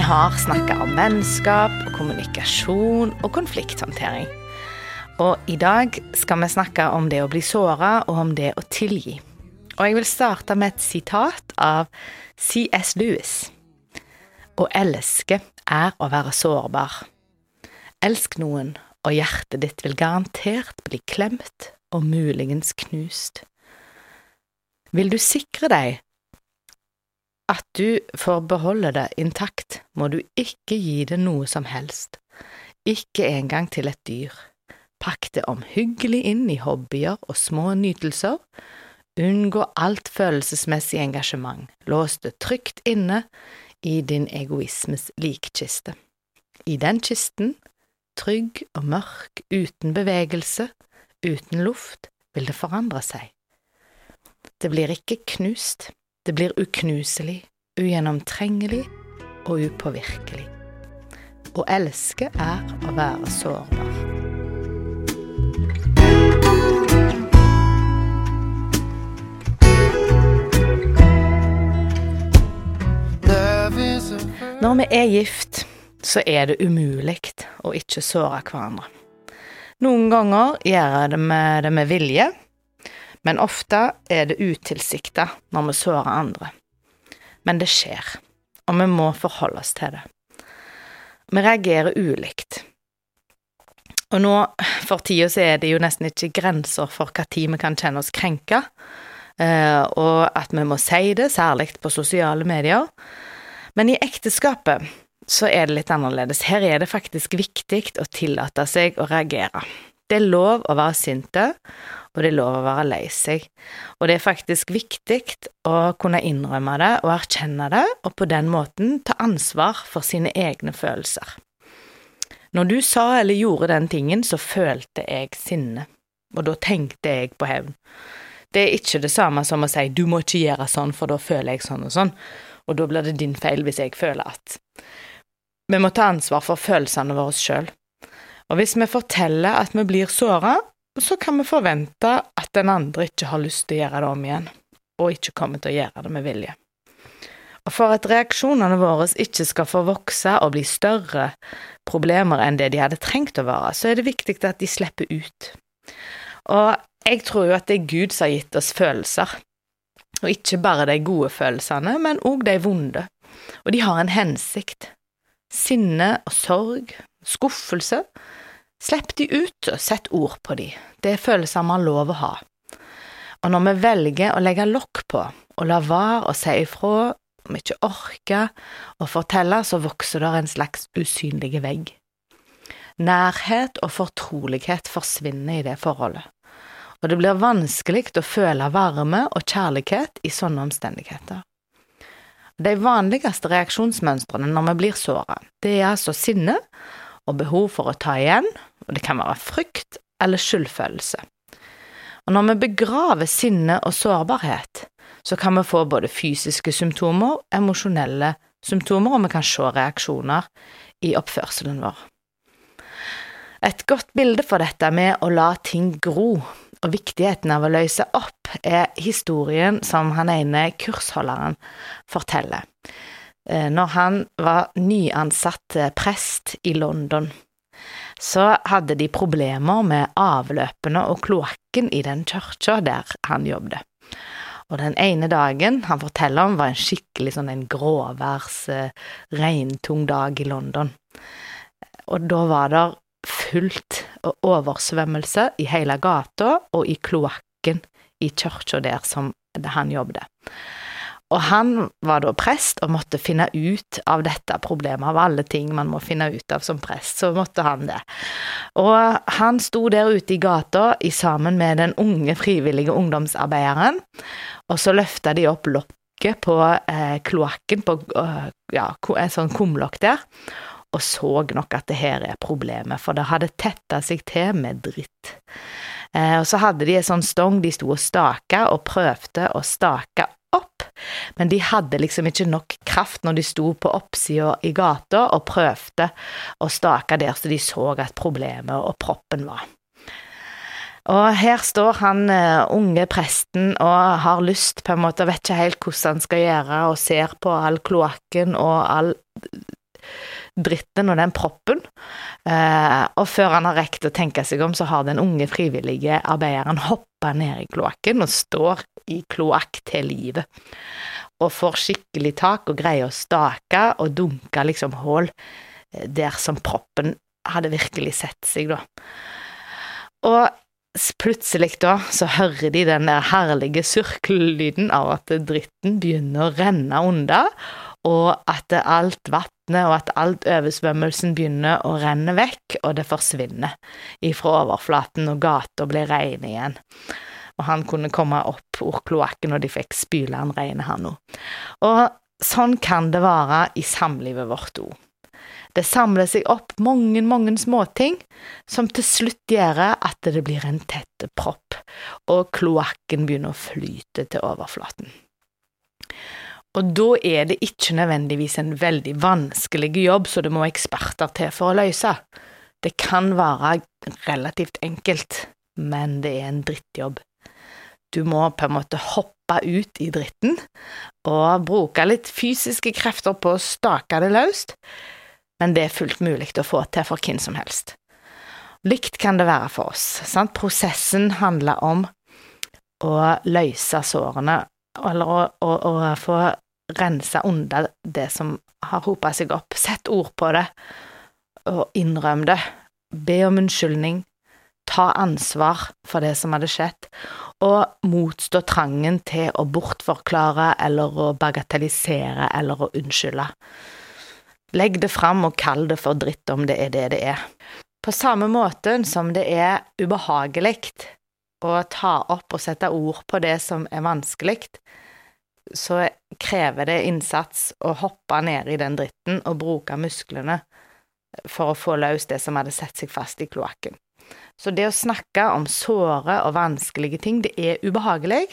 har snakka om vennskap og kommunikasjon og konflikthåndtering. Og i dag skal vi snakke om det å bli såra og om det å tilgi. Og jeg vil starte med et sitat av CS Lewis. Å elske er å være sårbar. Elsk noen, og hjertet ditt vil garantert bli klemt og muligens knust. Vil du sikre deg at du får beholde det intakt, må du ikke gi det noe som helst, ikke engang til et dyr. Pakk det omhyggelig inn i hobbyer og små nytelser. Unngå alt følelsesmessig engasjement. Lås det trygt inne i din egoismes likkiste. I den kisten, trygg og mørk, uten bevegelse, uten luft, vil det forandre seg. Det blir ikke knust, det blir uknuselig, ugjennomtrengelig og upåvirkelig. Å elske er å være sårbar. Når vi er gift, så er det umulig å ikke såre hverandre. Noen ganger gjør vi det med vilje, men ofte er det utilsikta når vi sårer andre. Men det skjer, og vi må forholde oss til det. Vi reagerer ulikt. Og nå for tida så er det jo nesten ikke grenser for hva tid vi kan kjenne oss krenka, eh, og at vi må si det, særlig på sosiale medier. Men i ekteskapet så er det litt annerledes. Her er det faktisk viktig å tillate seg å reagere. Det er lov å være sinte, og det er lov å være lei seg. Og det er faktisk viktig å kunne innrømme det og erkjenne det, og på den måten ta ansvar for sine egne følelser. Når du sa eller gjorde den tingen, så følte jeg sinne, og da tenkte jeg på hevn. Det er ikke det samme som å si du må ikke gjøre sånn, for da føler jeg sånn og sånn og da blir det din feil hvis jeg føler at Vi må ta ansvar for følelsene våre sjøl. Og hvis vi forteller at vi blir såra, så kan vi forvente at den andre ikke har lyst til å gjøre det om igjen, og ikke kommer til å gjøre det med vilje. Og for at reaksjonene våre ikke skal få vokse og bli større problemer enn det de hadde trengt å være, så er det viktig at de slipper ut. Og jeg tror jo at det er Gud som har gitt oss følelser, og ikke bare de gode følelsene, men òg de vonde. Og de har en hensikt. Sinne og sorg, skuffelse. Slipp de ut, og sett ord på de. Det er følelser man har lov å ha. Og når vi velger å legge lokk på, og la være å si ifra om vi ikke orker å fortelle, så vokser det en slags usynlig vegg. Nærhet og fortrolighet forsvinner i det forholdet og det blir vanskelig å føle varme og kjærlighet i sånne omstendigheter. De vanligste reaksjonsmønstrene når vi blir såra, det er altså sinne og behov for å ta igjen, og det kan være frykt eller skyldfølelse. Og når vi begraver sinne og sårbarhet, så kan vi få både fysiske symptomer, emosjonelle symptomer, og vi kan se reaksjoner i oppførselen vår. Et godt bilde for dette med å la ting gro og viktigheten av å løse opp er historien som han ene kursholderen forteller. Eh, når han var nyansatt eh, prest i London, så hadde de problemer med avløpene og kloakken i den kirka der han jobbet. Og den ene dagen han forteller om, var en skikkelig sånn en gråværs, eh, regntung dag i London. Og da var det fullt og oversvømmelse i hele gata og i kloakken i kirka der som han jobbet. Og han var da prest og måtte finne ut av dette problemet, av alle ting man må finne ut av som prest, så måtte han det. Og han sto der ute i gata i sammen med den unge frivillige ungdomsarbeideren, og så løfta de opp lokket på eh, kloakken, på eh, ja, en sånn kumlokk der, og så nok at det her er problemet, for det hadde tetta seg til med dritt. Eh, og så hadde de en sånn stong de sto og staka, og prøvde å stake men de hadde liksom ikke nok kraft når de sto på oppsida i gata og prøvde å stake der så de så at problemet og proppen var. Og her står han uh, unge presten og har lyst, på en måte, vet ikke helt hvordan han skal gjøre, og ser på all kloakken og all dritten og den proppen. Eh, og før han har rekt å tenke seg om, så har den unge frivillige arbeideren hoppa ned i kloakken og står i kloakk til livet. Og får skikkelig tak og greier å stake og dunke liksom hull eh, der som proppen hadde virkelig sett seg, da. Og plutselig da så hører de den der herlige surkellyden av at dritten begynner å renne under, og at alt vannet og at alt oversvømmelsen begynner å renne vekk, og det forsvinner ifra overflaten, og gata blir rein igjen. Og han kunne komme opp ur kloakken, og de fikk spyle han reine, han òg. Og sånn kan det være i samlivet vårt òg. Det samler seg opp mange, mange småting som til slutt gjør at det blir en tett propp, og kloakken begynner å flyte til overflaten. Og da er det ikke nødvendigvis en veldig vanskelig jobb så det må eksperter til for å løse. Det kan være relativt enkelt, men det er en drittjobb. Du må på en måte hoppe ut i dritten og bruke litt fysiske krefter på å stake det løst, men det er fullt mulig å få til for hvem som helst. Likt kan det være for oss. Sant? Prosessen handler om å løse sårene, eller å, å, å få rense unna det som har hopa seg opp. Sett ord på det, og innrøm det. Be om unnskyldning. Ta ansvar for det som hadde skjedd, og motstå trangen til å bortforklare eller å bagatellisere eller å unnskylde. Legg det fram og kall det for dritt om det er det det er. På samme måte som det er ubehagelig å ta opp og sette ord på det som er vanskelig, så krever det innsats å hoppe ned i den dritten og bruke musklene for å få løst det som hadde sett seg fast i kloakken. Så det å snakke om såre og vanskelige ting, det er ubehagelig,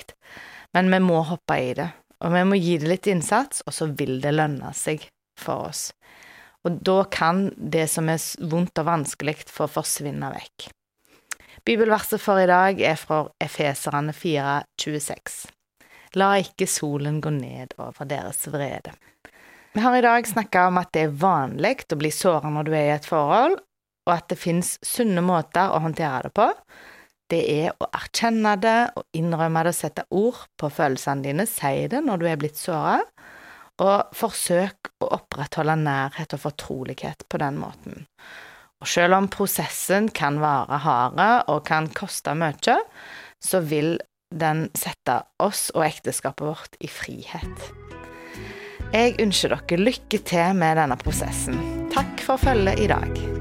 men vi må hoppe i det. Og vi må gi det litt innsats, og så vil det lønne seg for oss. Og da kan det som er vondt og vanskelig, få forsvinne vekk. Bibelverset for i dag er fra Efeserane 4,26. La ikke solen gå ned over deres vrede. Vi har i dag snakka om at det er vanlig å bli såra når du er i et forhold, og at det finnes sunne måter å håndtere det på. Det er å erkjenne det og innrømme det og sette ord på følelsene dine. Si det når du er blitt såra, og forsøk å opprettholde nærhet og fortrolighet på den måten. Og selv om prosessen kan være harde og kan koste mye, så vil den sette oss og ekteskapet vårt i frihet. Jeg ønsker dere lykke til med denne prosessen. Takk for følget i dag.